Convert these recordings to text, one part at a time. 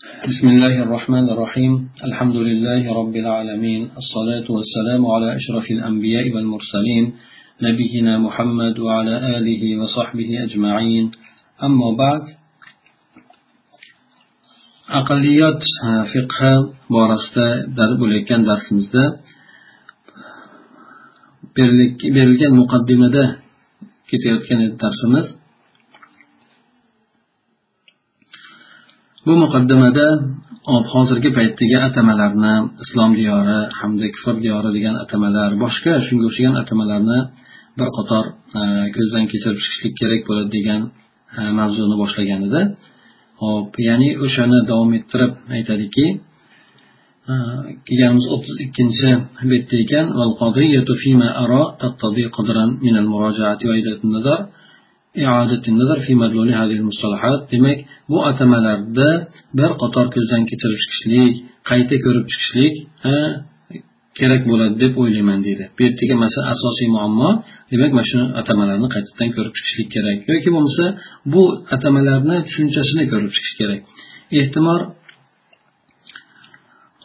بسم الله الرحمن الرحيم. الحمد لله رب العالمين. الصلاة والسلام على أشرف الأنبياء والمرسلين نبينا محمد وعلى آله وصحبه أجمعين. أما بعد aqlliyot fiqhi borasida bo'layotgan darsimizda berilgan muqaddimada ketayotgan darsimiz bu muqaddimada hozirgi paytdagi atamalarni islom diyori hamda kufr diyori degan atamalar boshqa shunga o'xshagan atamalarni bir qator e, ko'zdan kechirib chiqishlik kerak bo'ladi degan e, mavzuni boshlagan edi hop ya'ni o'shani davom ettirib aytadiki e, kelganimiz o'ttiz ikkinchi betda ekan demak bu atamalarda bir qator ko'zdan kechirib chiqishlik qayta ko'rib chiqishlik kerak bo'ladi deb o'ylayman deydi. Bu yerdagi masala asosiy muammo. Demak mana shu atamalarni qaytadan ko'rib chiqishlik kerak. Yoki bo'lmasa bu atamalarni tushunchasini ko'rib chiqish kerak. Ehtimol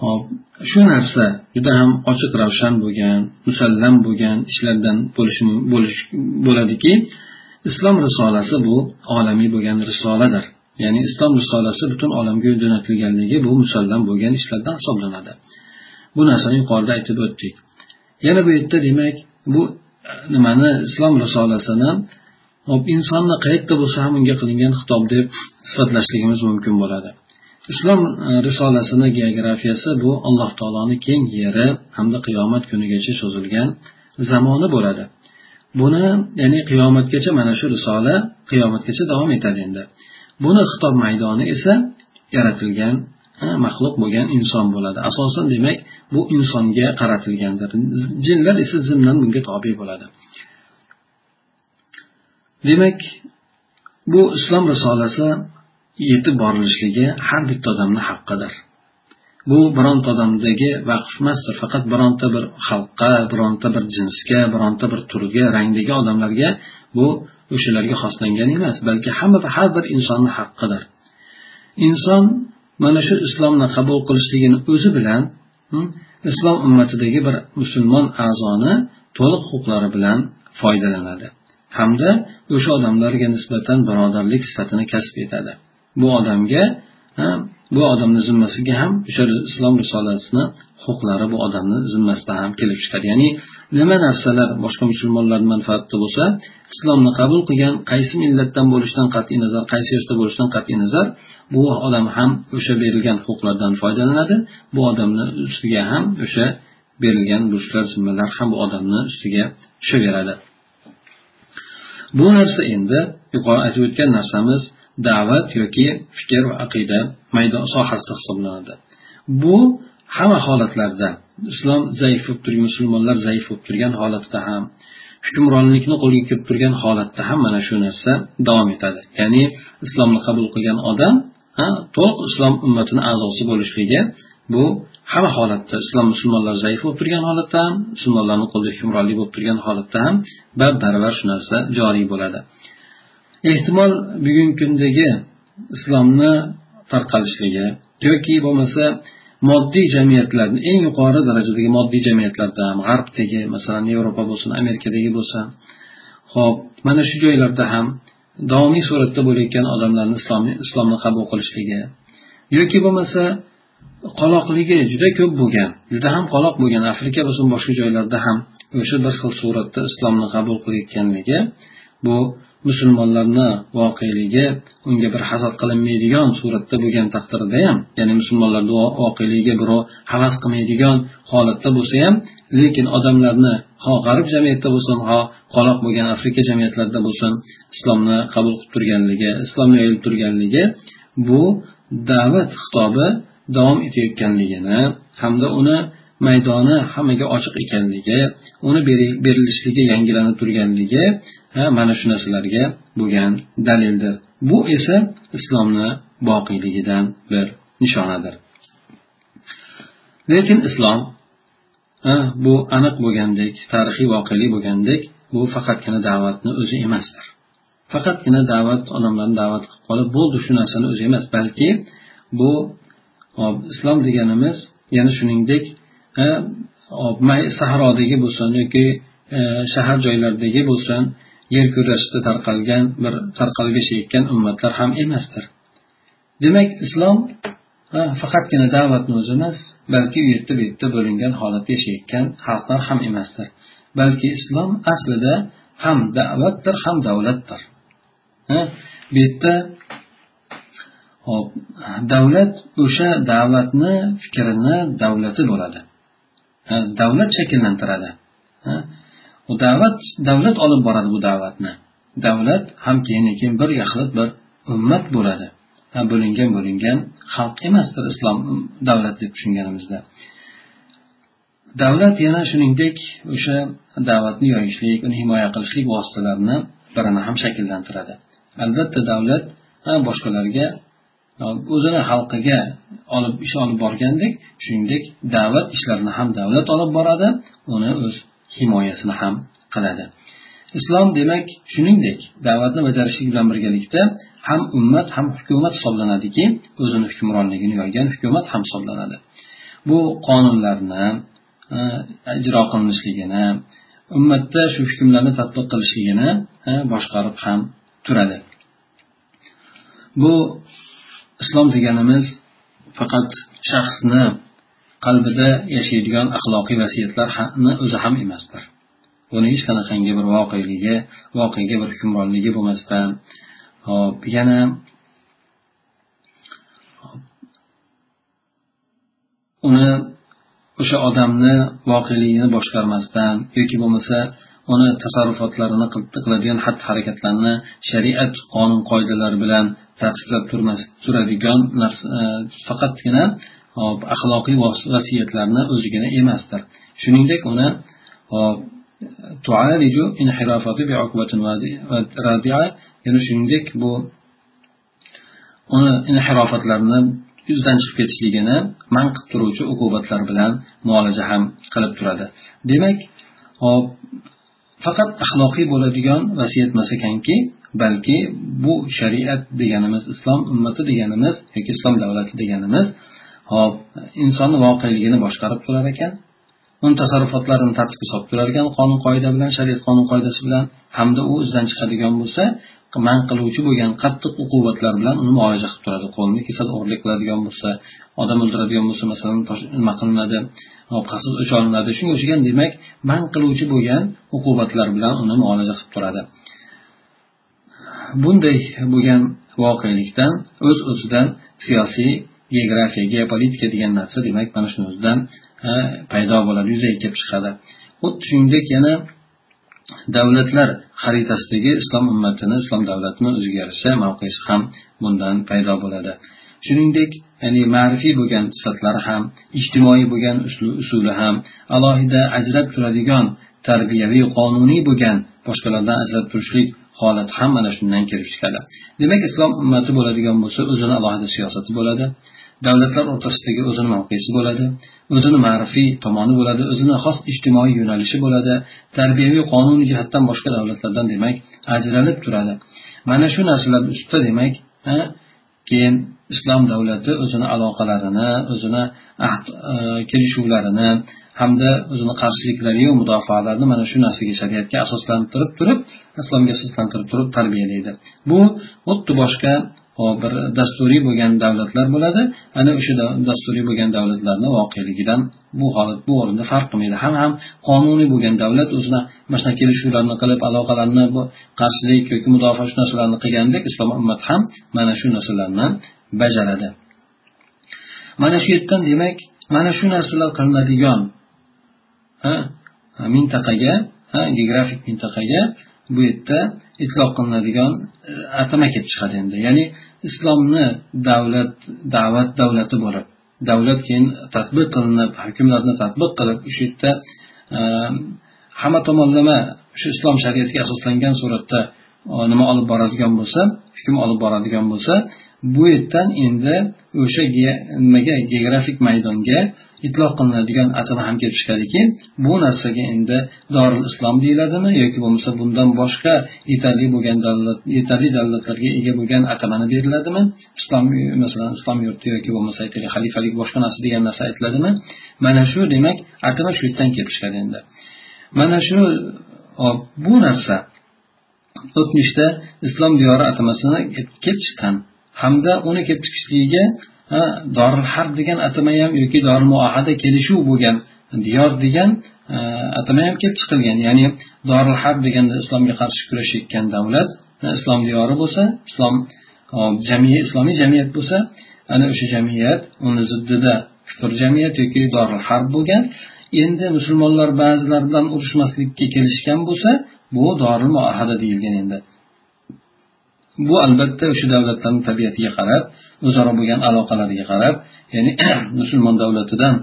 hop shu narsa juda ham ochiq ravshan bo'lgan musallam bo'lgan ishlardan bo'lishi bo'ladiki islom risolasi bu olamiy bo'lgan risoladir. Ya'ni islom risolasi butun olamga jo'natilganligi bu musallam bo'lgan ishlardan hisoblanadi. Bu narsani yuqorida aytib o'tdik. Yana bu yerda demak bu e, nimani islom risolasini insonni qayerda bo'lsa ham unga qilingan xitob deb sifatlashligimiz mumkin bo'ladi. Islom e, risolasini geografiyasi bu alloh taoloni keng yeri hamda qiyomat kunigacha cho'zilgan zamoni bo'ladi. Buni ya'ni qiyomatgacha mana shu risola qiyomatgacha davom etadi endi. Buni xitob maydoni esa yaratilgan maxluq bo'lgan inson bo'ladi. Asosan demak bu insonga qaratilgandir. Jinlar esa zimdan bunga tobe bo'ladi. Demak bu islom risolasi yetib borilishligi har bitta odamni haqqidir. Bu bironta odamdagi vaqf emasdir. Faqat bironta bir xalqqa bironta bir jinsga bironta bir turga rangdagi odamlarga bu o'shalarga xoslangan emas balki hamma har bir insonni haqqidir. Inson mana shu islomni qabul qilishligini o'zi bilan islom ummatidagi bir musulmon a'zoni to'liq huquqlari bilan foydalanadi. Hamda o'sha odamlarga nisbatan birodarlik sifatini kasb etadi. Bu odamga bu odamni zimmasiga ham o'sha islom risolasini huquqlari bu odamni zimmasida ham kelib chiqadi. Ya'ni nima narsalar boshqa musulmonlarni manfaatida bo'lsa islomni qabul qilgan qaysi millatdan bo'lishidan qat'iy nazar qaysi yoshda bo'lishidan qat'iy nazar bu odam ham o'sha berilgan huquqlardan foydalanadi. Bu odamni ustiga ham o'sha berilgan burchlar zimmalar ham bu odamni ustiga tushaveradi. Bu narsa endi yuqori aytib o'tgan narsamiz da'vat yoki fikr va aqida maydon sohasida hisoblanadi. Bu hamma holatlarda islom zaif bo'lib turgan musulmonlar zaif bo'lib turgan holatda ham hukmronlikni qo'lga kirib turgan holatda ham mana shu narsa davom etadi. Ya'ni islomni qabul qilgan odam to'liq islom ummatini a'zosi bo'lishligi bu hamma holatda islom musulmonlar zaif bo'lib turgan holatda ham musulmonlarni qo'lida hukmronlik bo'lib turgan holatda ham bab baravar shu narsa joriy bo'ladi. Ehtimol bugungi kundagi islomni tarqalishligi yoki bo'lmasa moddiy jamiyatlarni eng yuqori darajadagi moddiy jamiyatlarda ham g'arbdagi masalan yevropa bo'lsin amerikadagi bo'lsin ho'p mana shu joylarda ham davomiy suratda bo'layotgan odamlarni islomni qabul qilishligi yoki bo'lmasa qoloqligi juda ko'p bo'lgan juda ham qoloq bo'lgan afrika bo'lsin boshqa joylarda ham o'sha bir xil suratda islomni qabul qilayotganligi bu musulmonlarni voqeligi unga bir hasad qilinmaydigan suratda bo'lgan taqdirda ham ya'ni musulmonlarni voqeligiga birov havas qilmaydigan holatda bo'lsa ham lekin odamlarni ho g'arb jamiyatda bo'lsin ho qoloq bo'lgan afrika jamiyatlarida bo'lsin islomni qabul qilib turganligi islomga yoyilib turganligi bu da'vat xitobi davom etayotganligini hamda uni maydoni hammaga ochiq ekanligi uni berilishligi yangilanib turganligi mana shu narsalarga bo'lgan dalildir. Bu esa islomni boqiyligidan bir nishonadir. Lekin islom bu aniq bo'lgandek tarixiy voqelik bo'lgandek bu faqatgina da'vatni o'zi emasdir. Faqatgina da'vat odamlarni da'vat qilib qolib bo'ldi shu narsani o'zi emas balki bu islom deganimiz yana shuningdek sahrodagi bo'lsin yoki e, shahar joylardagi bo'lsin yer kurrasida tarqalgan bir tarqalib yashayotgan ummatlar ham emasdir. Demak islom faqatgina da'vatni o'zi emas balki u yerda bu yerda bo'lingan holatda yashayotgan xalqlar ham emasdir. Balki islom aslida ham da'vatdir ham davlatdir. Bu yerda hop davlat o'sha da'vatni fikrini davlati bo'ladi. Davlat shakllantiradi. Da'vat davlat olib boradi bu da'vatni. Davlat ham keyin keyin bir yaxlit bir ummat bo'ladi. Bo'lingan bo'lingan xalq emasdir islom um, davlat deb tushunganimizda. Davlat yana shuningdek o'sha da'vatni yoyishlik uni himoya qilishlik vositalarini birini ham shakllantiradi. Albatta davlat boshqalarga o'zini xalqiga olib ish olib borgandek shuningdek da'vat ishlarini ham davlat olib boradi uni o'z himoyasini ham qiladi. Islom demak shuningdek da'vatni bajarishlik bilan birgalikda ham ummat ham hukumat hisoblanadiki o'zini hukmronligini yoygan hukumat ham hisoblanadi. Bu qonunlarni ijro qilinishligini ummatda shu hukmlarni tadbiq qilishligini boshqarib ham turadi. Bu islom deganimiz faqat shaxsni qalbida yashaydigan axloqiy vasiyatlarni o'zi ham emasdir. Buni hech qanaqangi bir voqeligi voqega bir hukmronligi bo'lmasdan hop yana uni o'sha odamni voqeligini boshqarmasdan yoki bo'lmasa uni tasarrufotlarini qiladigan xatti harakatlarni shariat qonun qoidalari bilan tartiblab turadigan narsa e, faqatgina faqatgina axloqiy vasiyatlarni o'zigina emasdir. Shuningdek uni yana shuningdek bu uni inhirofatlarni yuzdan chiqib ketishligini man qilib turuvchi uqubatlar bilan muolaja ham qilib turadi. Demak hop faqat axloqiy bo'ladigan vasiyat emas ekanki balki bu shariat deganimiz islom ummati deganimiz yoki islom davlati deganimiz hop insonni voqeligini boshqarib turar ekan. Uni tasarrufotlarini tartibga solib turadigan qonun qoida bilan shariat qonun qoidasi bilan hamda u izdan chiqadigan bo'lsa man qiluvchi bo'lgan qattiq uqubatlar bilan uni muolaja qilib turadi. Qo'lni kesadi o'g'irlik qiladigan bo'lsa odam o'ldiradigan bo'lsa masalan nima qilinadi qasd o'cholinadi shunga o'xshagan demak man qiluvchi bo'lgan uqubatlar bilan uni muolaja qilib turadi. Bunday bo'lgan voqelikdan o'z o'zidan siyosiy geografiya geopolitika degan narsa demak mana shuni o'zidan paydo bo'ladi yuzaga kelib chiqadi. Xuddi shuningdek yana davlatlar xaritasidagi islom ummatini islom davlatini o'ziga yarasha mavqesi ham bundan paydo bo'ladi. Shuningdek ya'ni ma'rifiy bo'lgan sifatlari ham ijtimoiy bo'lgan usuli ham alohida ajrab turadigan tarbiyaviy qonuniy bo'lgan boshqalardan ajrab turishlik holat ham mana shundan kelib chiqadi. Demak islom ummati bo'ladigan bo'lsa o'zini alohida siyosati bo'ladi davlatlar o'rtasidagi o'zini mavqesi bo'ladi o'zini ma'rifiy tomoni bo'ladi o'zini xos ijtimoiy yo'nalishi bo'ladi tarbiyaviy qonuniy jihatdan boshqa davlatlardan demak ajralib turadi. Mana shu narsalar ustida demak keyin islom davlati o'zini aloqalarini o'zini ahd e, kelishuvlarini hamda o'zini qarshiliklariyu mudofaalarini mana shu narsaga shariatga asoslantirib turib islomga asoslantirib turib tarbiyalaydi. Bu xuddi boshqa bir dasturiy bo'lgan davlatlar bo'ladi. Ana o'sha dasturiy bo'lgan davlatlarni voqeligidan bu holat bu o'rinda farq qilmaydi. Ham ham qonuniy bo'lgan davlat o'zini mana shunaqa kelishuvlarni qilib aloqalarni qarshilik yoki mudofaa shu narsalarni qilgandek islom ummati ham mana shu narsalarni bajaradi. Mana shu yerdan demak mana shu narsalar qilinadigan mintaqaga geografik mintaqaga bu yerda itloq qilinadigan e, atama kelib chiqadi endi. Ya'ni islomni davlat da'vat davlati bo'lib davlat keyin tadbiq qilinib hukmlarni tadbiq qilib o'sha yerda e, hamma tomonlama shu islom shariatiga asoslangan suratda e, nima olib boradigan bo'lsa hukm olib boradigan bo'lsa bu yerdan endi o'sha nimaga geografik maydonga itloq qilinadigan atama ham kelib chiqadiki bu narsaga endi doril islom deyiladimi yoki bo'lmasa bundan boshqa yetarli bo'lgan davlat yetarli davlatlarga ega bo'lgan atamani beriladimi? Islom masalan islom yurti yoki bo'lmasa aytaylik xalifalik boshqa narsa degan narsa aytiladimi? Mana shu demak atama shu yerdan kelib chiqadi endi. Mana shu bu narsa o'tmishda islom diyori atamasini kelib chiqqan hamda uni kelib chiqishligiga doril harb degan atama ham yoki doril muahada kelishuv bo'lgan diyor degan atama ham kelib chiqilgan ya'ni doril harb deganda islomga qarshi kurashayotgan davlat islom diyori bo'lsa islom jamiyat islomiy jamiyat bo'lsa ana o'sha jamiyat uni ziddida kufr jamiyat yoki doril harb bo'lgan. Endi musulmonlar ba'zilar bilan urushmaslikka kelishgan bo'lsa bu doril muahada deyilgan endi. Bu albatta o'sha davlatlarni tabiatiga qarab o'zaro bo'lgan aloqalariga qarab ya'ni musulmon davlatidan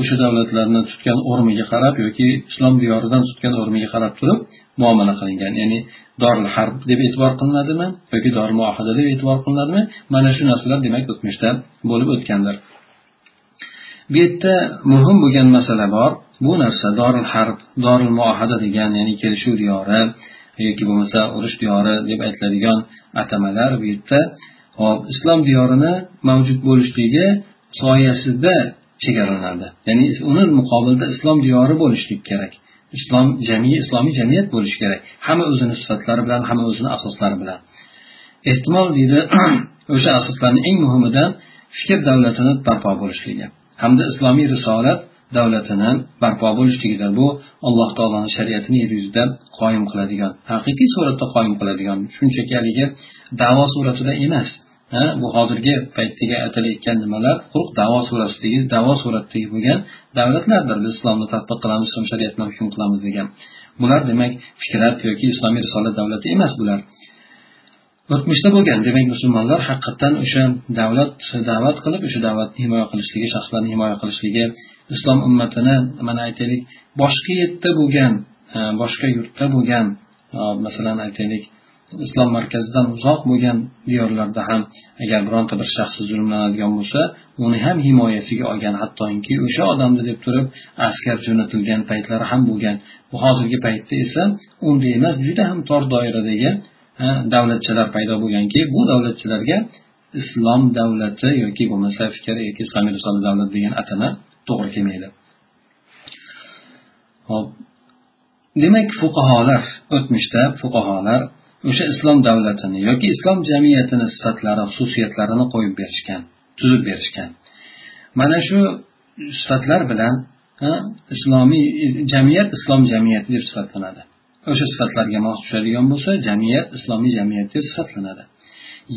o'sha davlatlarni tutgan o'rniga qarab yoki islom diyoridan tutgan o'rniga qarab turib muomala qilingan. Ya'ni doril harb deb e'tibor qilinadimi yoki dori muahada deb e'tibor qilinadimi? Mana shu narsalar demak o'tmishda bo'lib o'tgandir. Bu yerda muhim bo'lgan masala bor. Bu narsa doril harb doril muohada degan ya'ni kelishuv diyori yoki bo'lmasa urush diyori deb aytiladigan atamalar bu yerda. Hop islom diyorini mavjud bo'lishligi soyasida chegaralanadi ya'ni uni muqobilida islom diyori bo'lishlik kerak. Islom jamiy islomiy jamiyat bo'lishi kerak. Hamma o'zini sifatlari bilan hamma o'zini asoslari bilan. Ehtimol deydi o'sha asoslarni eng muhimidan fikr davlatini barpo bo'lishligi. Hamda islomiy risolat davlatini barpo bo'lishligidir bu alloh taoloni shariatini yer yuzida qoyim qiladigan haqiqiy suratda qoyim qiladigan shunchaki haligi davo suratida emas bu hozirgi paytdagi aytilayotgan nimalar quruq davo surasidagi davo suratidagi bo'lgan davlatlardir biz islomni tadbiq qilamiz islom shariatini hukm qilamiz degan. Bular demak fikrat yoki islomiy risolat davlati emas bular. O'tmishda bo'lgan demak musulmonlar haqiqatdan o'sha davlat da'vat qilib o'sha da'vatni himoya qilishligi shaxslarni himoya qilishligi islom ummatini mana aytaylik boshqa yerda bo'lgan e, boshqa yurtda bo'lgan e, masalan aytaylik islom markazidan uzoq bo'lgan diyorlarda ham agar bironta bir shaxs zulmlanadigan bo'lsa uni ham himoyasiga olgan hattoki o'sha odamni deb turib askar jo'natilgan paytlari ham bo'lgan. Bu hozirgi paytda esa unday emas juda ham tor doiradagi e, davlatchalar paydo bo'lganki bu davlatchilarga islom davlati yoki bo'lmasa fikr yoki islomiy risola davlat degan atama to'g'ri kelmaydi. Hop. Demak fuqarolar o'tmishda fuqarolar o'sha islom davlatini yoki islom jamiyatini sifatlari xususiyatlarini qo'yib berishgan tuzib berishgan. Mana shu sifatlar bilan islomiy jamiyat islom jamiyati deb sifatlanadi. O'sha sifatlarga mos tushadigan bo'lsa jamiyat islomiy jamiyat deb sifatlanadi.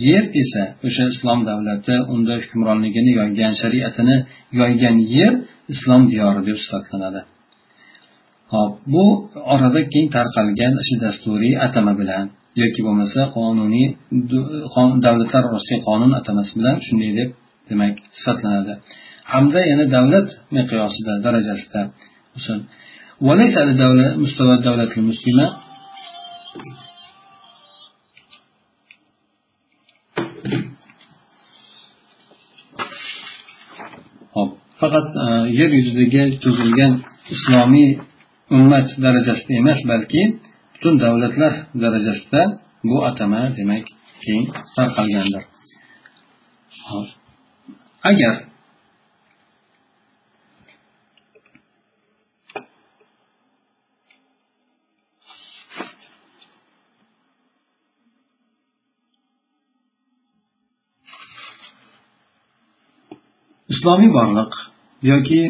Yer esa o'sha islom davlati unda hukmronligini yoygan shariatini yoygan yer islom diyori deb sifatlanadi hop bu orada keng tarqalgan shu dasturiy atama bilan yoki bo'lmasa qonuniy davlatlar orasidagi qonun atamasi bilan shunday deb demak sifatlanadi hamda yana davlat miqyosida darajasida. Faqat e, yer yuzidagi tuzilgan islomiy ummat darajasida emas balki butun davlatlar darajasida bu atama demak keng tarqalgandir. Agar islomiy borliq yoki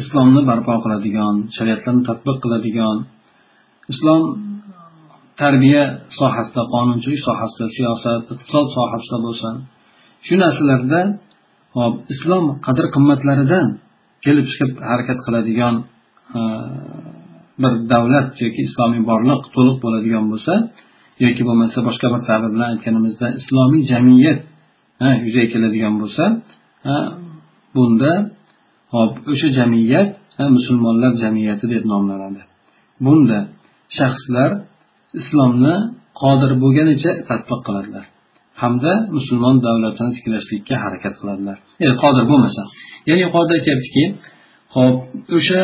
islomni barpo qiladigan shariatlarni tadbiq qiladigan islom tarbiya sohasida qonunchilik sohasida siyosat iqtisod sohasida bo'lsin shu narsalarda hop islom qadr qimmatlaridan kelib chiqib harakat qiladigan e, bir davlat yoki islomiy borliq to'liq bo'ladigan bo'lsa yoki bo'lmasa boshqa bir ta'bir bilan aytganimizda islomiy jamiyat yuzaga keladigan bo'lsa bunda hop o'sha jamiyat musulmonlar jamiyati deb nomlanadi. Bunda shaxslar islomni qodir bo'lganicha tadbiq qiladilar hamda musulmon davlatini tiklashlikka harakat qiladilar. Qodir bo'lmasa ya'ni yuqorida aytyaptiki ho'p o'sha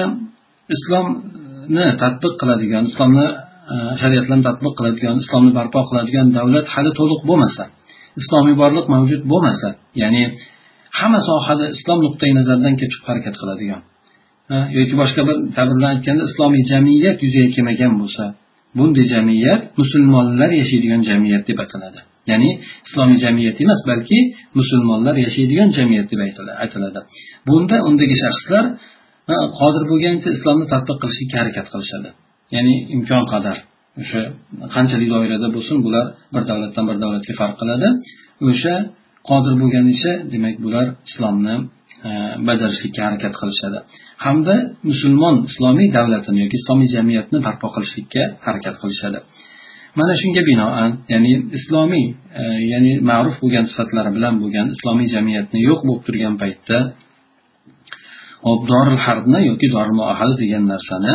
islomni tadbiq qiladigan islomni e, shariatlarni tadbiq qiladigan islomni barpo qiladigan davlat hali to'liq bo'lmasa islomiy borliq mavjud bo'lmasa ya'ni hamma sohada islom nuqtai nazaridan kelib chiqib harakat qiladigan. Yoki boshqa bir ta'bir bilan aytganda islomiy jamiyat yuzaga kelmagan bo'lsa bunday jamiyat musulmonlar yashaydigan jamiyat deb ataladi. Ya'ni islomiy jamiyat emas balki musulmonlar yashaydigan jamiyat deb aytiladi. Bunda undagi shaxslar qodir bo'lgancha islomni tadbiq qilishga harakat qilishadi. Ya'ni imkon qadar o'sha qanchalik doirada bo'lsin bular bir davlatdan bir davlatga farq qiladi. O'sha qodir bo'lganicha demak bular islomni e, bajarishlikka harakat qilishadi. Hamda musulmon islomiy davlatini yoki islomiy jamiyatni barpo qilishlikka harakat qilishadi. Mana shunga binoan ya'ni islomiy e, ya'ni ma'ruf bo'lgan sifatlari bilan bo'lgan islomiy jamiyatni yo'q bo'lib turgan paytda hop doril harbni yoki doril muahada degan narsani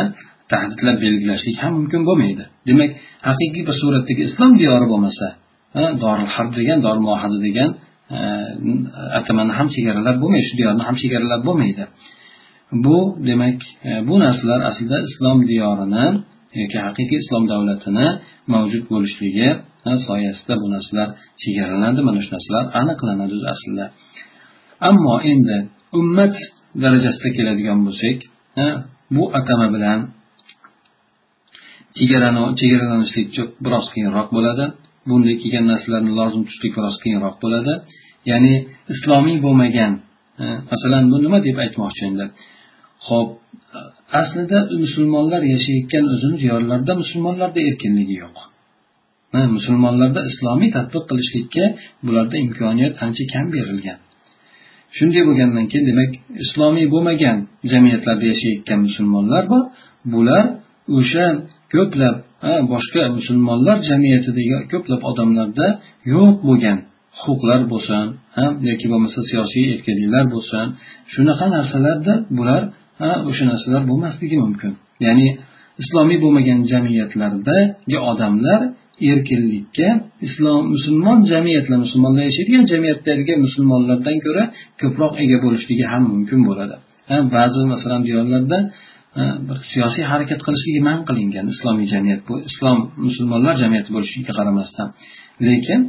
tahdidlab belgilashlik ham mumkin bo'lmaydi. Demak haqiqiy bir suratdagi islom diyori bo'lmasa doril harb degan doril muahada degan atamani ham chegaralab bo'lmaydi shu diyorni ham chegaralab bo'lmaydi. Bu demak e, bu narsalar aslida islom diyorini yoki haqiqiy islom davlatini mavjud bo'lishligi soyasida bu narsalar chegaralanadi mana shu narsalar aniqlanadi aslida. Ammo endi ummat darajasida keladigan bo'lsak e, bu atama bilan chegaralanishlik biroz qiyinroq bo'ladi. Bunday kelgan narsalarni lozim tutishlik biroz qiyinroq bo'ladi. Ya'ni islomiy bo'lmagan e, masalan bu nima deb aytmoqchi endi? Ho'p e, aslida musulmonlar yashayotgan o'zini diyorlarida musulmonlarda erkinligi yo'q. E, musulmonlarda islomiy tadbiq qilishlikka bularda imkoniyat ancha kam berilgan. Shunday bo'lgandan keyin demak islomiy bo'lmagan jamiyatlarda yashayotgan musulmonlar bor. Bular o'sha ko'plab boshqa musulmonlar jamiyatidagi ko'plab odamlarda yo'q bo'lgan huquqlar bo'lsin yoki bo'lmasa siyosiy erkinliklar bo'lsin shunaqa narsalarda bular o'sha narsalar bo'lmasligi mumkin. Ya'ni islomiy bo'lmagan jamiyatlardagi odamlar erkinlikka islom musulmon jamiyatlar musulmonlar yashaydigan jamiyatdagi musulmonlardan ko'ra ko'proq ega bo'lishligi ham mumkin bo'ladi. Ba'zi masalan diyorlarda Э, bir siyosiy harakat qilishligi man qilingan islomiy jamiyat bu islom musulmonlar jamiyati bo'lishiga qaramasdan. Lekin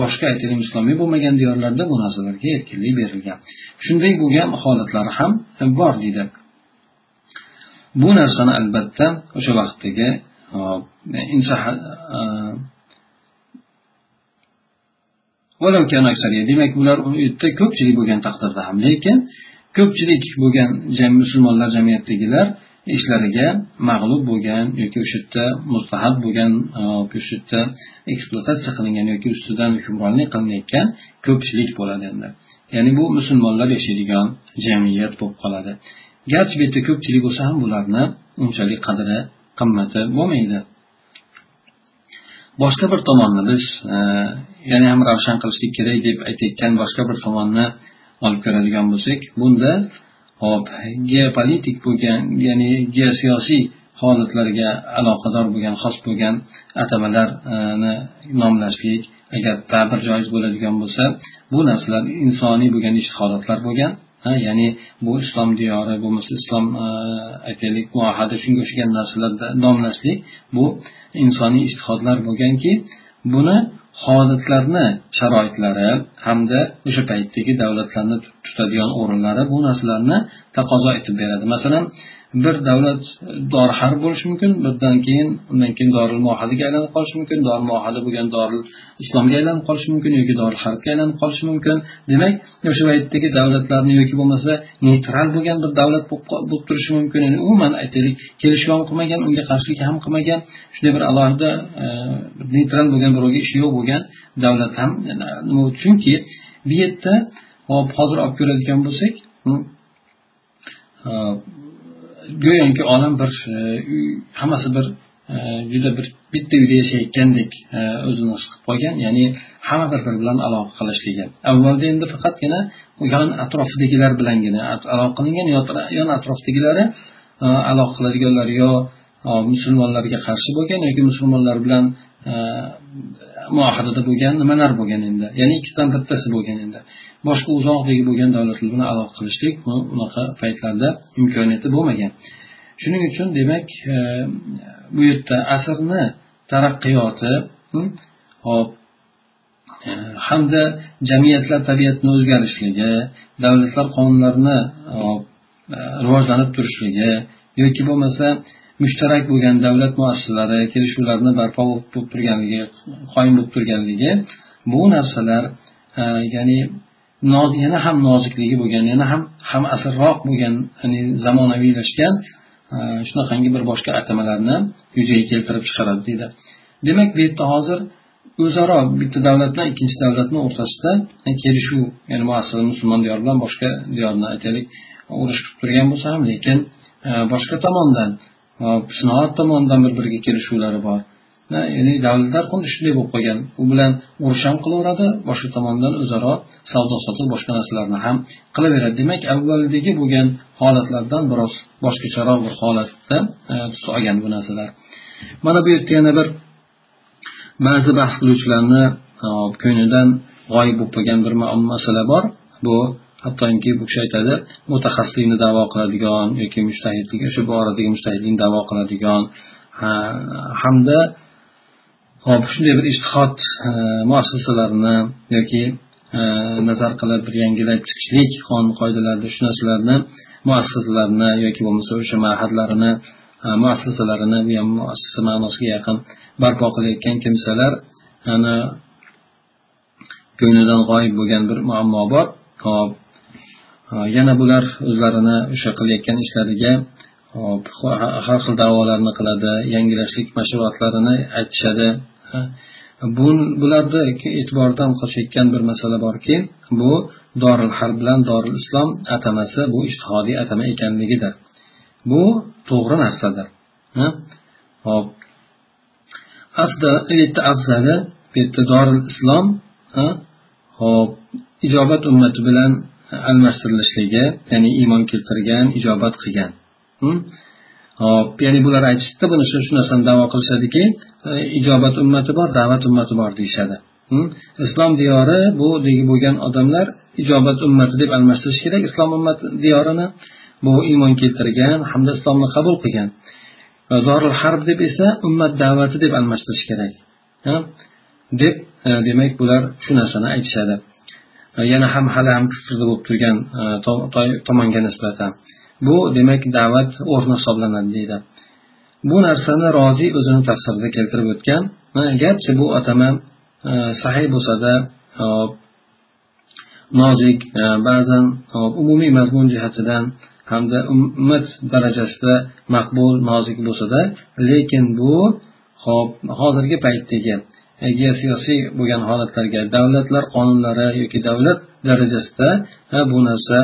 boshqa aytaylik islomiy bo'lmagan diyorlarda bu narsalarga erkinlik berilgan. Shunday bo'lgan holatlari ham bor deydi. Bu narsani albatta o'sha vaqtdagi e, demak ular u yerda ko'pchilik bo'lgan taqdirda ham lekin ko'pchilik bo'lgan musulmonlar jamiyatidagilar ishlariga mag'lub bo'lgan yoki o'sha yerda mustahab bo'lgan e, o'sha yerda ekspluatatsiya qilingan yoki ustidan hukmronlik qilinayotgan ko'pchilik bo'ladi endi. Ya'ni bu musulmonlar yashaydigan jamiyat bo'lib qoladi. Garchi bu yerda ko'pchilik bo'lsa ham bularni unchalik qadri qimmati bo'lmaydi. Boshqa bir tomonni biz e, yana ham ravshan qilishlik kerak deb aytayotgan boshqa bir tomonni olib ko'radigan bo'lsak bunda hop geopolitik bo'lgan ya'ni geosiyosiy holatlarga aloqador bo'lgan xos bo'lgan atamalarni nomlashlik agar ta'bir joiz bo'ladigan bo'lsa bu narsalar insoniy bo'lgan holatlar bo'lgan ya'ni bu islom diyori bo'lmasa islom e, aytaylik muahada shunga o'xshagan narsalarda nomlashlik bu insoniy ishtihodlar bo'lganki buni holatlarni sharoitlari hamda o'sha paytdagi davlatlarni tutadigan o'rinlari bu narsalarni taqozo etib beradi. Masalan bir davlat dori bo'lishi mumkin birdan keyin undan keyin doril mohaliga aylanib qolishi mumkin dori muahada bo'lgan doril islomga aylanib qolishi mumkin yoki doril harbga aylanib qolishi mumkin. Demak o'sha paytdagi davlatlarni yoki bo'lmasa neytral bo'lgan bir davlat bo'lib turishi mumkin. Ya'ni umuman aytaylik kelishuv ham qilmagan unga qarshilik ham qilmagan shunday bir alohida e, neytral bo'lgan birovga ishi yo'q bo'lgan davlat ham nima chunki bu yerda hop hozir olib ko'radigan bo'lsak hmm, e, go'yoki olam bir e, hammasi bir e, juda bir bitta uyda yashayotgandek e, o'zini his qilib qolgan ya'ni hamma bir biri bilan aloqa qilishligi avvalda endi faqatgina yon atrofidagilar bilangina aloqa qilingan yon atrofdagilari aloqa qiladiganlar yo musulmonlarga qarshi bo'lgan yoki musulmonlar bilan muohadada bo'lgan nimalar bo'lgan endi? Ya'ni ikkitadan bittasi bo'lgan endi. Boshqa uzoqdagi bo'lgan davlatlar bilan aloqa qilishlik unaqa paytlarda imkoniyati bo'lmagan. Shuning uchun demak e, bu yerda asrni taraqqiyoti hm, hop e, hamda jamiyatlar tabiatini o'zgarishligi davlatlar qonunlarini e, rivojlanib turishligi yoki bo'lmasa mushtarak bo'lgan davlat muassasalari kelishuvlarni barpo bo'lib turganligi qoyim bo'lib turganligi bu narsalar e, ya'ni yana ham nozikligi bo'lgan yana ham ham asrroq bo'lgan ya'ni zamonaviylashgan e, shunaqangi bir boshqa atamalarni yuzaga keltirib chiqaradi deydi. Demak bu yerda hozir o'zaro bitta davlat bilan ikkinchi davlatni o'rtasida e, kelishuv ya'ni muassasa musulmon diyor bilan boshqa diyorni aytaylik urush qilib turgan bo'lsa ham lekin boshqa tomondan sinoat tomonidan bir biriga kelishuvlari bor ya'ni davlatlar xuddi shunday bo'lib qolgan u bilan urush ham qilaveradi boshqa tomondan o'zaro savdo sotiq boshqa narsalarni ham qilaveradi demak avvaldagi bo'lgan holatlardan biroz boshqacharoq bir holatda tus olgan bu narsalar mana bu yerda yana bir ba'zi bahs qiluvchilarni ko'nglidan g'oyib bo'lib qolgan bir masala bor bu hattoki bu kishi aytadi mutaxassislikni davo qiladigan yoki mushtahidlik o'sha boradagi mushtahidlikni davo qiladigan. Hamda hop shunday bir ishtihod e, muassasalarini yoki e, nazar qilib bir yangilab chiqishlik qonun qoidalarida shu narsalarni muassasalarni yoki bo'lmasa o'sha mahadlarini e, muassasalarini bu ham muassasa ma'nosiga yaqin barpo qilayotgan kimsalar ana ko'nglidan g'oyib bo'lgan bir muammo bor. Hop. Э, yana bular o'zlarini o'sha qilayotgan ishlariga hop har xil da'volarni qiladi yangilashlik mashg'ulotlarini aytishadi. Bu bularda e'tibordan qochayotgan bir masala borki bu doril har bilan doril islom atamasi bu ishtihodiy atama ekanligidir. Bu to'g'ri narsadir. Hop afzali bu yerda doril islom hop ijobat ummati bilan almashtirilishligi ya'ni iymon keltirgan ijobat qilgan. Hop ya'ni bular aytishdida buni shu narsani davo qilishadiki e, ijobat ummati bor da'vat ummati bor deyishadi. Islom diyori bu bo'lgan odamlar ijobat ummati deb almashtirish kerak. Islom ummati diyorini bu iymon keltirgan hamda islomni qabul qilgan. Dorul harb deb esa ummat da'vati deb almashtirish kerak. Deb e, demak bular shu narsani aytishadi. e, Э, yana ham hali ham kufrda bo'lib turgan e, tomonga nisbatan. Bu demak da'vat o'rni hisoblanadi deydi. Bu narsani roziy o'zini tafsirida keltirib o'tgan garchi bu atama e, sahiy bo'lsada e, nozik ba'zan umumiy mazmun jihatidan hamda ummat darajasida maqbul nozik bo'lsada lekin bu hop hozirgi paytdagi geosiyosiy bo'lgan holatlarga davlatlar qonunlari yoki davlat darajasida bu narsa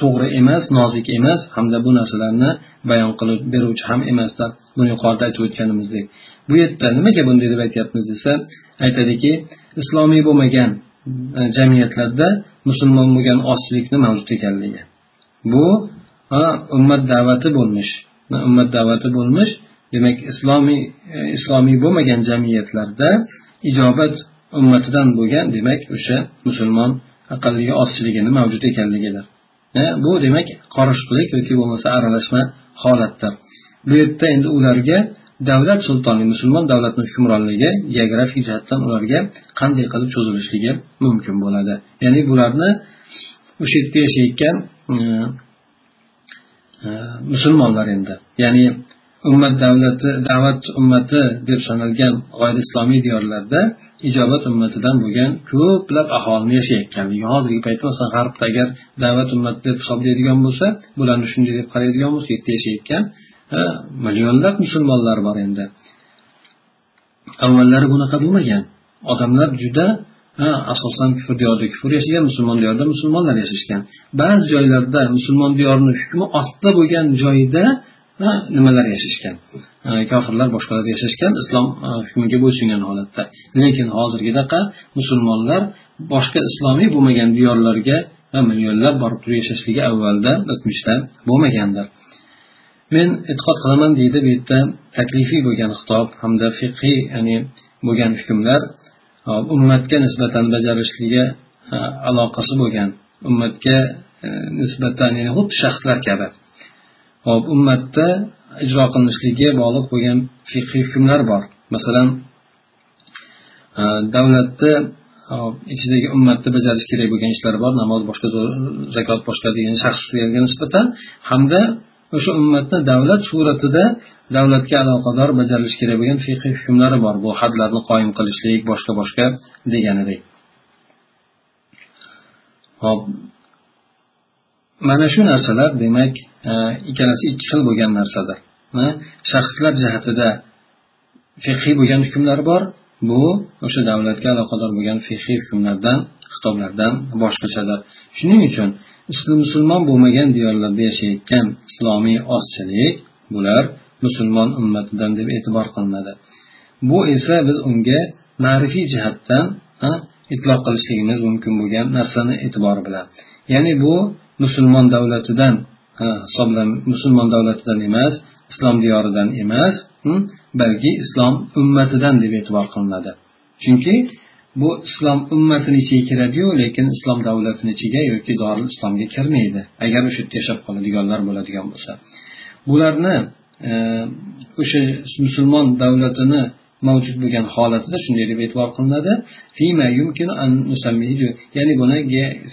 to'g'ri emas nozik emas hamda bu narsalarni bayon qilib beruvchi ham emaslar buni yuqorida aytib o'tganimizdek. Bu yerda nimaga bunday deb aytyapmiz desa aytadiki islomiy bo'lmagan e, jamiyatlarda musulmon bo'lgan ozchilikni mavjud ekanligi. Bu ummat da'vati bo'lmish ummat da'vati bo'lmish demak islomiy e, islomiy bo'lmagan jamiyatlarda ijobat ummatidan bo'lgan demak o'sha musulmon aqlligi ozchiligini mavjud ekanligidir. E, bu demak qorishiqlik yoki bo'lmasa aralashma holatdir. Bu yerda endi ularga davlat sultonligi musulmon davlatni hukmronligi geografik jihatdan ularga qanday qilib cho'zilishligi mumkin bo'ladi. Ya'ni bularni o'sha yerda yashayotgan e, musulmonlar endi. Ya'ni ummat davlati da'vat ummati deb sanalgan g'oyri islomiy diyorlarda ijobat ummatidan bo'lgan ko'plab aholini yashayotganligi hozirgi paytda masalan g'arbda agar da'vat ummati deb hisoblaydigan bo'lsa bularni shunday deb qaraydigan bo'lsa yerda yashayotgan millionlab musulmonlar bor endi. Avvallari bunaqa bo'lmagan. Odamlar juda asosan kufr diyorida kufr yashagan musulmon diyorida musulmonlar yashashgan. Ba'zi joylarda musulmon diyorini hukmi ostida bo'lgan joyda nimalar yashashgan? Kofirlar boshqalarda yashashgan islom hukmiga bo'ysungan holatda. Lekin hozirgidaqa musulmonlar boshqa islomiy bo'lmagan diyorlarga millionlab borib turib yashashligi avvalda o'tmishda bo'lmagandir. Men e'tiqod qilaman deydi bu yerda taklifiy bo'lgan xitob hamda fiqhiy ya'ni bo'lgan hukmlar ummatga nisbatan bajarishligiga aloqasi bo'lgan ummatga e, nisbatan ya'ni xuddi shaxslar kabi. Hop ummatda ijro qilinishligiga bog'liq bo'lgan fiqhiy hukmlar bor. Masalan e, davlatni ichidagi ummatni bajarish kerak bo'lgan ishlar bor namoz boshqa zakot boshqa degan shaxslarga nisbatan hamda o'sha ummatni davlat suratida davlatga aloqador bajarilishi kerak bo'lgan fiqiy hukmlari bor. Bu hadlarni qoyim qilishlik boshqa boshqa deganidek. Hop mana shu narsalar demak e, ikkalasi ikki xil bo'lgan narsadir shaxslar jihatida fiqiy bo'lgan hukmlar bor. Bu o'sha davlatga aloqador bo'lgan fiqiy hukmlardan xitoblardan boshqachadir shuning uchun musulmon bo'lmagan diyorlarda yashayotgan islomiy ozchilik bular musulmon ummatidan deb e'tibor qilinadi. Bu esa biz unga ma'rifiy jihatdan itloq qilishligimiz mumkin bo'lgan narsani e'tibori bilan. Ya'ni bu musulmon davlatidan hisoblan musulmon davlatidan emas islom diyoridan emas balki islom ummatidan deb e'tibor qilinadi. Chunki bu islom ummatini ichiga kiradiyu lekin islom davlatini ichiga yoki doril islomga kirmaydi. Agar o'sha yerda yashab qoladiganlar bo'ladigan bo'lsa. Bularni e, o'sha musulmon davlatini mavjud bo'lgan holatida shunday deb e'tibor qilinadi. Ya'ni buni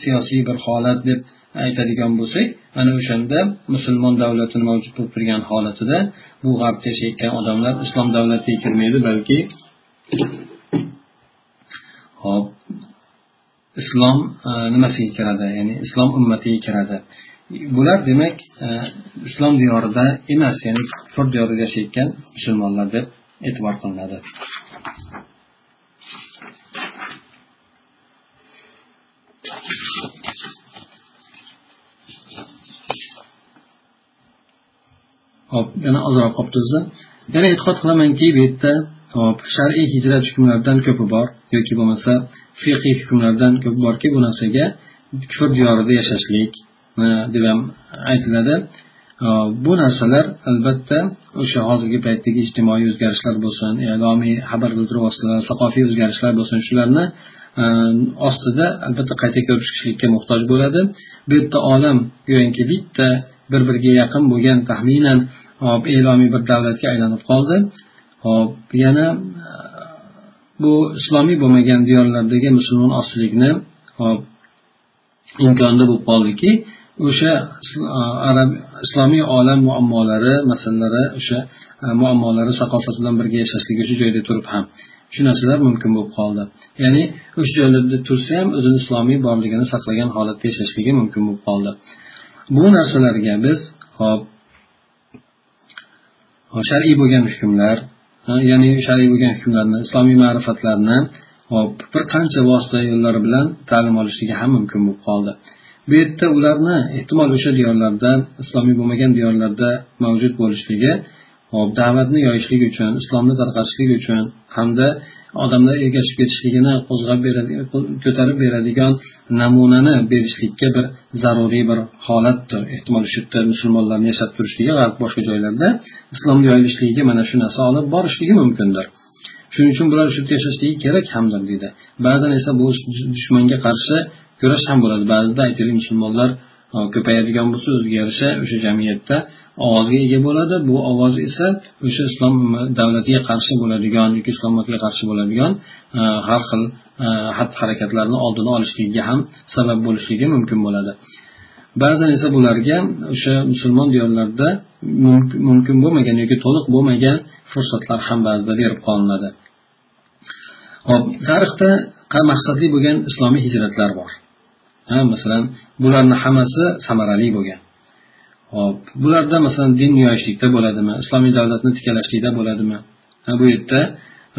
siyosiy bir holat deb aytadigan bo'lsak ana o'shanda musulmon davlatini mavjud bo'lib turgan holatida bu g'arbda yashayotgan odamlar islom davlatiga kirmaydi balki hop islom e, nimasiga kiradi? Ya'ni islom ummatiga kiradi. Bular demak e, islom diyorida emas ya'ni kufr diyorida yashayotgan musulmonlar deb e'tibor qilinadi. Hop yana ozroq qolib tursa. Yana e'tiqod qilamanki bu yerda hop shar'iy hijrat hukmlaridan ko'pi bor yoki bo'lmasa fiqiy hukmlardan ko'pi borki bu narsaga kufr diyorida yashashlik deb ham aytiladi. Bu narsalar albatta o'sha hozirgi paytdagi ijtimoiy o'zgarishlar bo'lsin e'lomiy xabar bildiruv vositalari saqofiy o'zgarishlar bo'lsin shularni ostida albatta qayta ko'rib chiqishlikka muhtoj bo'ladi. Bu yerda olam go'yoki bitta bir biriga yaqin bo'lgan taxminan hop e'lomiy bir davlatga aylanib qoldi. Hop yana e, bu islomiy bo'lmagan diyorlardagi musulmon ozchilikni hop imkonida bo'lib qoldiki o'sha e, arab islomiy olam muammolari masalalari o'sha e, muammolari saqofat bilan birga yashashligi shu joyda turib ham shu narsalar mumkin bo'lib qoldi. Ya'ni o'sha joylarda tursa ham o'zini islomiy borligini saqlagan holatda yashashligi mumkin bo'lib qoldi. Bu narsalarga biz hop shar'iy bo'lgan hukmlar ya'ni shar'iy bo'lgan hukmlarni islomiy ma'rifatlarni hop bir qancha vosita yo'llari bilan ta'lim olishligi ham mumkin bo'lib qoldi. Bu yerda ularni ehtimol o'sha diyorlarda islomiy bo'lmagan diyorlarda mavjud bo'lishligi hop da'vatni yoyishlik uchun islomni tarqatishlik uchun hamda odamlar ergashib ketishligini qo'zg'ab beradi ko'tarib beradigan namunani berishlikka bir zaruriy bir holatdir. Ehtimol shu yerda musulmonlarni yashab turishligi va boshqa joylarda islom yoyilishligiga mana shu narsa olib borishligi mumkindir. Shuning uchun bular shu yerda yashashligi kerak hamdir deydi. Ba'zan esa bu dushmanga qarshi kurash ham bo'ladi. Ba'zida aytaylik musulmonlar ko'payadigan bo'lsa o'ziga yarasha o'sha jamiyatda ovozga ega bo'ladi. Bu ovoz esa o'sha islom davlatiga qarshi bo'ladigan yoki islomiyatga qarshi bo'ladigan e, har xil e, xatti harakatlarni oldini olishligiga ham sabab bo'lishligi mumkin bo'ladi. Ba'zan esa bularga o'sha musulmon diyorlarda mumkin bo'lmagan yoki to'liq bo'lmagan fursatlar ham ba'zida berib qolinadi. Hop tarixda maqsadli bo'lgan islomiy hijratlar bor. Masalan bularni hammasi samarali bo'lgan. Hop bularda masalan din yoyishlikda bo'ladimi islomiy davlatni tikalashlikda bo'ladimi? Ha bu yerda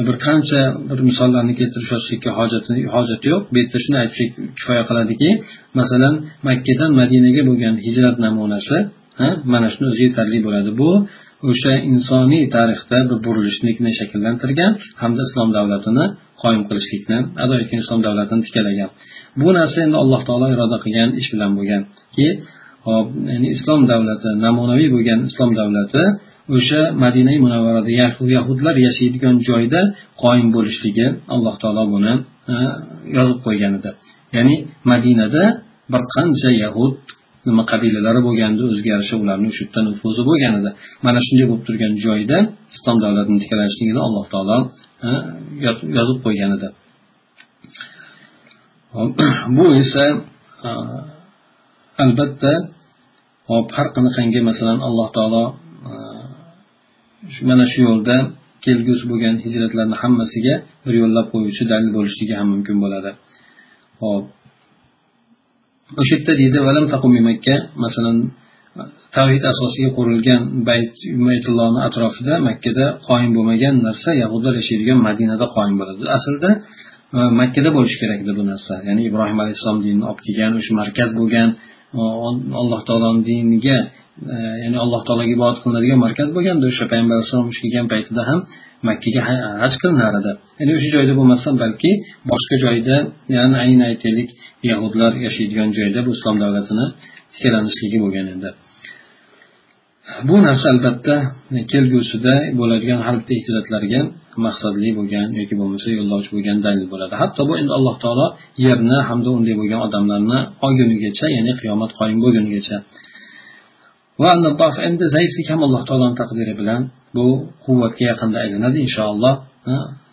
bir qancha bir misollarni keltirib yozishlikka hojat yo'q. Bu yerda shuni aytsak kifoya qiladiki masalan makkadan madinaga bo'lgan hijrat namunasi ha mana shuni o'zi yetarli bo'ladi. Bu o'sha insoniy tarixda bir burilishlikni shakllantirgan hamda islom davlatini qoyim qilishlikni ado etgan islom davlatini tiklagan. Bu narsa endi alloh taolo iroda qilgan ish bilan bo'lganki hop ya'ni islom davlati namunaviy bo'lgan islom davlati o'sha madina munavvarada yahudlar yashaydigan joyda qoyim bo'lishligi alloh taolo buni e, yozib qo'ygan edi. Ya'ni madinada bir qancha yahud nima qabilalari bo'lganda o'zgarishi ularni o'sha yerda nufuzi bo'lgan edi mana shunday bo'lib turgan joyda islom davlatini tiklanishligini alloh taolo yozib qo'ygan edi bu esa albatta hop har qanaqangi masalan alloh taolo mana shu yo'lda kelgusi bo'lgan hijratlarni hammasiga bir yo'llab qo'yuvchi dalil bo'lishligi ham mumkin bo'ladi. Hop o'sha yerda deydi makka. Masalan tavhid asosiga qurilgan bayt baytullohni atrofida makkada qoyim bo'lmagan narsa yahudlar yashaydigan madinada qoyim bo'ladi. Aslida e, makkada bo'lishi kerak edi bu narsa. Ya'ni ibrohim alayhissalom dinini olib kelgan o'sha markaz bo'lgan alloh taoloni diniga ya'ni alloh taologa ibodat qilinadigan markaz bo'lganda o'sha payg'ambar alayhissalom kelgan paytida ham makkaga haj qilinar edi ya'ni o'sha joyda bo'lmasdan balki boshqa joyda ya'ni ayni aytaylik yahudlar yashaydigan joyda bu islom davlatini tiklanishligi bo'lgan edi. Bu narsa albatta kelgusida bo'ladigan har bitta hijratlarga maqsadli bo'lgan yoki bo'lmasa yo'llovchi bo'lgan dalil bo'ladi. Hatto bu endi alloh taolo yerni hamda unday bo'lgan odamlarni olgunigacha ya'ni qiyomat qoyim bo'lgunigacha va endi zaiflik ham alloh taoloni taqdiri bilan bu quvvatga yaqinda aylanadi inshaalloh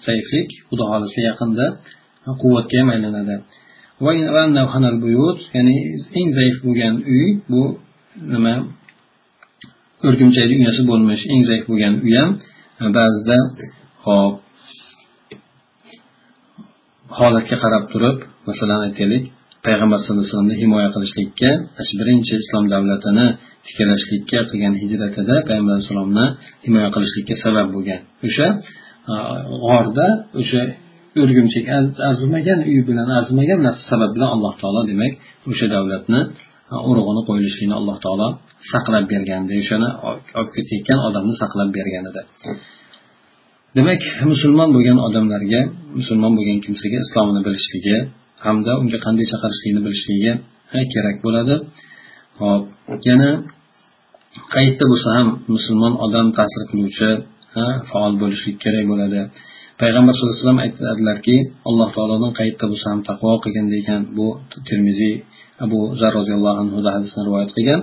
zaiflik xudo xohlasa yaqinda quvvatga ham aylanadi. Ya'ni eng zaif bo'lgan uy bu nima? O'rgimchakni uyasi bo'lmish eng zaif bo'lgan uy ham ba'zida hop holatga qarab turib masalan aytaylik payg'ambar sallallohu alayhi vasallamni himoya qilishlikka birinchi islom davlatini tiklashlikka qilgan hijratida payg'ambar alayhissalomni himoya qilishlikka sabab bo'lgan. O'sha g'orda o'sha o'rgimchak arzimagan uy bilan arzimagan narsa sabab bilan alloh taolo demak o'sha davlatni urug'ini qo'yilishligini alloh taolo saqlab bergandi. O'shani olib ketayotgan odamni saqlab bergan edi. Demak musulmon bo'lgan odamlarga musulmon bo'lgan kimsaga islomni bilishligi hamda unga qanday chaqirishlikni bilishligi kerak bo'ladi. Hop yana qayerda bo'lsa ham musulmon odam ta'sir qiluvchi faol bo'lishlik kerak bo'ladi. Payg'ambar sallallohu alayhi vasallam aytadilarki alloh taolodan qayerda bo'lsa ham taqvo qilgin degan bu termiziy abu zar roziyallohu anhu hadisni rivoyat qilgan.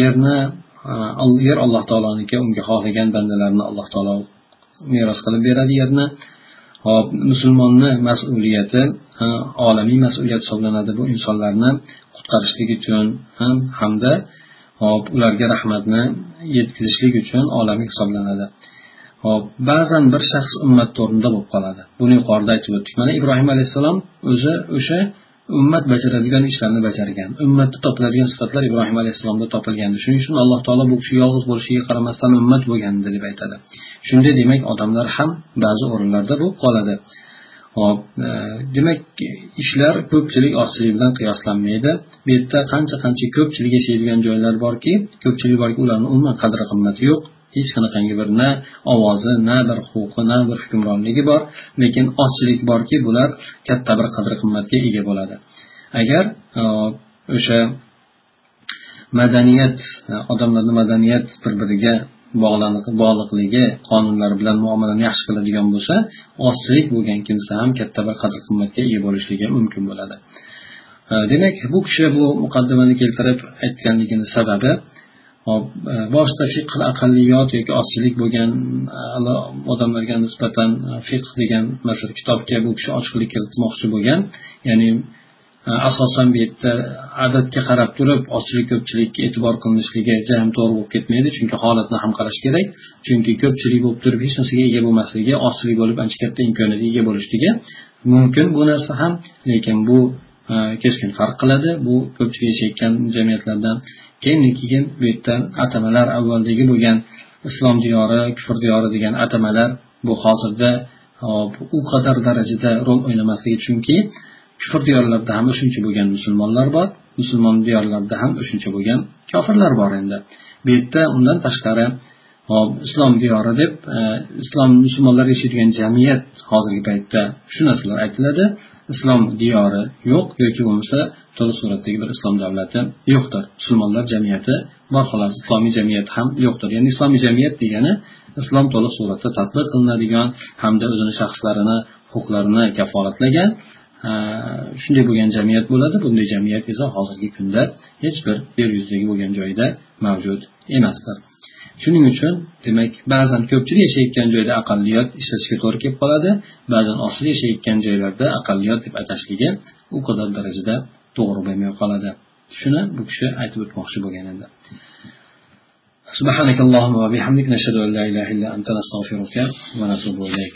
Yerni yer alloh taoloniki unga xohlagan bandalarni alloh taolo meros qilib beradi yerni. Hop musulmonni mas'uliyati olamiy mas'uliyat hisoblanadi bu insonlarni qutqarishlik uchun ham hamda hop ularga rahmatni yetkazishlik uchun olamiy hisoblanadi. Hop ba'zan bir shaxs ummat o'rnida bo'lib qoladi. Buni yuqorida aytib o'tdik. Mana ibrohim alayhissalom o'zi o'sha ummat bajaradigan ishlarni bajargan. Ummatda topiladigan sifatlar ibrohim alayhissalomda topilgandi shuning uchun alloh taolo bu kishi yolg'iz bo'lishiga qaramasdan ummat bo'lgandi deb aytadi. Shunday demak odamlar ham ba'zi o'rinlarda bo'lib qoladi. Hop e, demak ishlar ko'pchilik ozchilik bilan qiyoslanmaydi. Bu yerda qancha qancha ko'pchilik yashaydigan joylar borki ko'pchilik borki ularni umuman qadri qimmati yo'q. Hech qanaqangi bir na ovozi na bir huquqi na bir hukmronligi bor lekin ozchilik borki bular katta bir qadr qimmatga ega bo'ladi. Agar e, o'sha madaniyat e, odamlarni madaniyat bir biriga bog'liqligi qonunlar bilan muomalani yaxshi qiladigan bo'lsa ozchilik bo'lgan kimsa ham katta bir qadr qimmatga ega bo'lishligi mumkin bo'ladi. Demak bu kishi bu muqaddimani keltirib aytganligini sababi hop e, boshida fiqh aqlliyot yoki ozchilik bo'lgan odamlarga nisbatan e, fiqh degan masalan kitobga bu kishi ochiqlik kiritmoqchi bo'lgan ya'ni Э, asosan bu yerda adadga qarab turib ozchilik ko'pchilikka e'tibor qilinishligi ham to'g'ri bo'lib ketmaydi chunki holatni ham qarash kerak. Chunki ko'pchilik bo'lib turib hech narsaga ega bo'lmasligi ozchilik bo'lib ancha katta imkoniyatga ega bo'lishligi mumkin bu narsa ham. Lekin bu e, keskin farq qiladi. Bu ko'pchilik yashayotgan jamiyatlardan keyin keyin bu yerda atamalar avvaldagi bo'lgan islom diyori kufr diyori degan atamalar bu hozirda e, u qadar darajada rol o'ynamasligi chunki kufr diyorlarida ham shuncha bo'lgan musulmonlar bor musulmon diyorlarida ham shuncha bo'lgan kofirlar bor endi. Bu yerda undan tashqari hop islom diyori deb e, islom musulmonlar yashaydigan jamiyat hozirgi paytda shu narsalar aytiladi. Islom diyori yo'q yoki bo'lmasa to'liq suratdagi bir islom davlati yo'qdir. Musulmonlar jamiyati bor xolos islomiy jamiyat ham yo'qdir. Ya'ni islomiy jamiyat degani islom to'liq suratda tadbiq qilinadigan hamda o'zini shaxslarini huquqlarini kafolatlagan shunday bo'lgan jamiyat bo'ladi. Bunday jamiyat esa hozirgi kunda hech bir yer yuzidagi bo'lgan joyda mavjud emasdir. Shuning uchun demak ba'zan ko'pchilik yashayotgan joyda aqalliyot ishlatishga to'g'ri kelib qoladi. Ba'zan ozchilik yashayotgan joylarda aqalliyot deb atashligi u qadar darajada to'g'ri bo'lmay qoladi. Shuni bu kishi aytib o'tmoqchi bo'lgan edi. سبحانك اللهم وبحمدك نشهد أن لا إله إلا أنت نستغفرك ونتوب إليك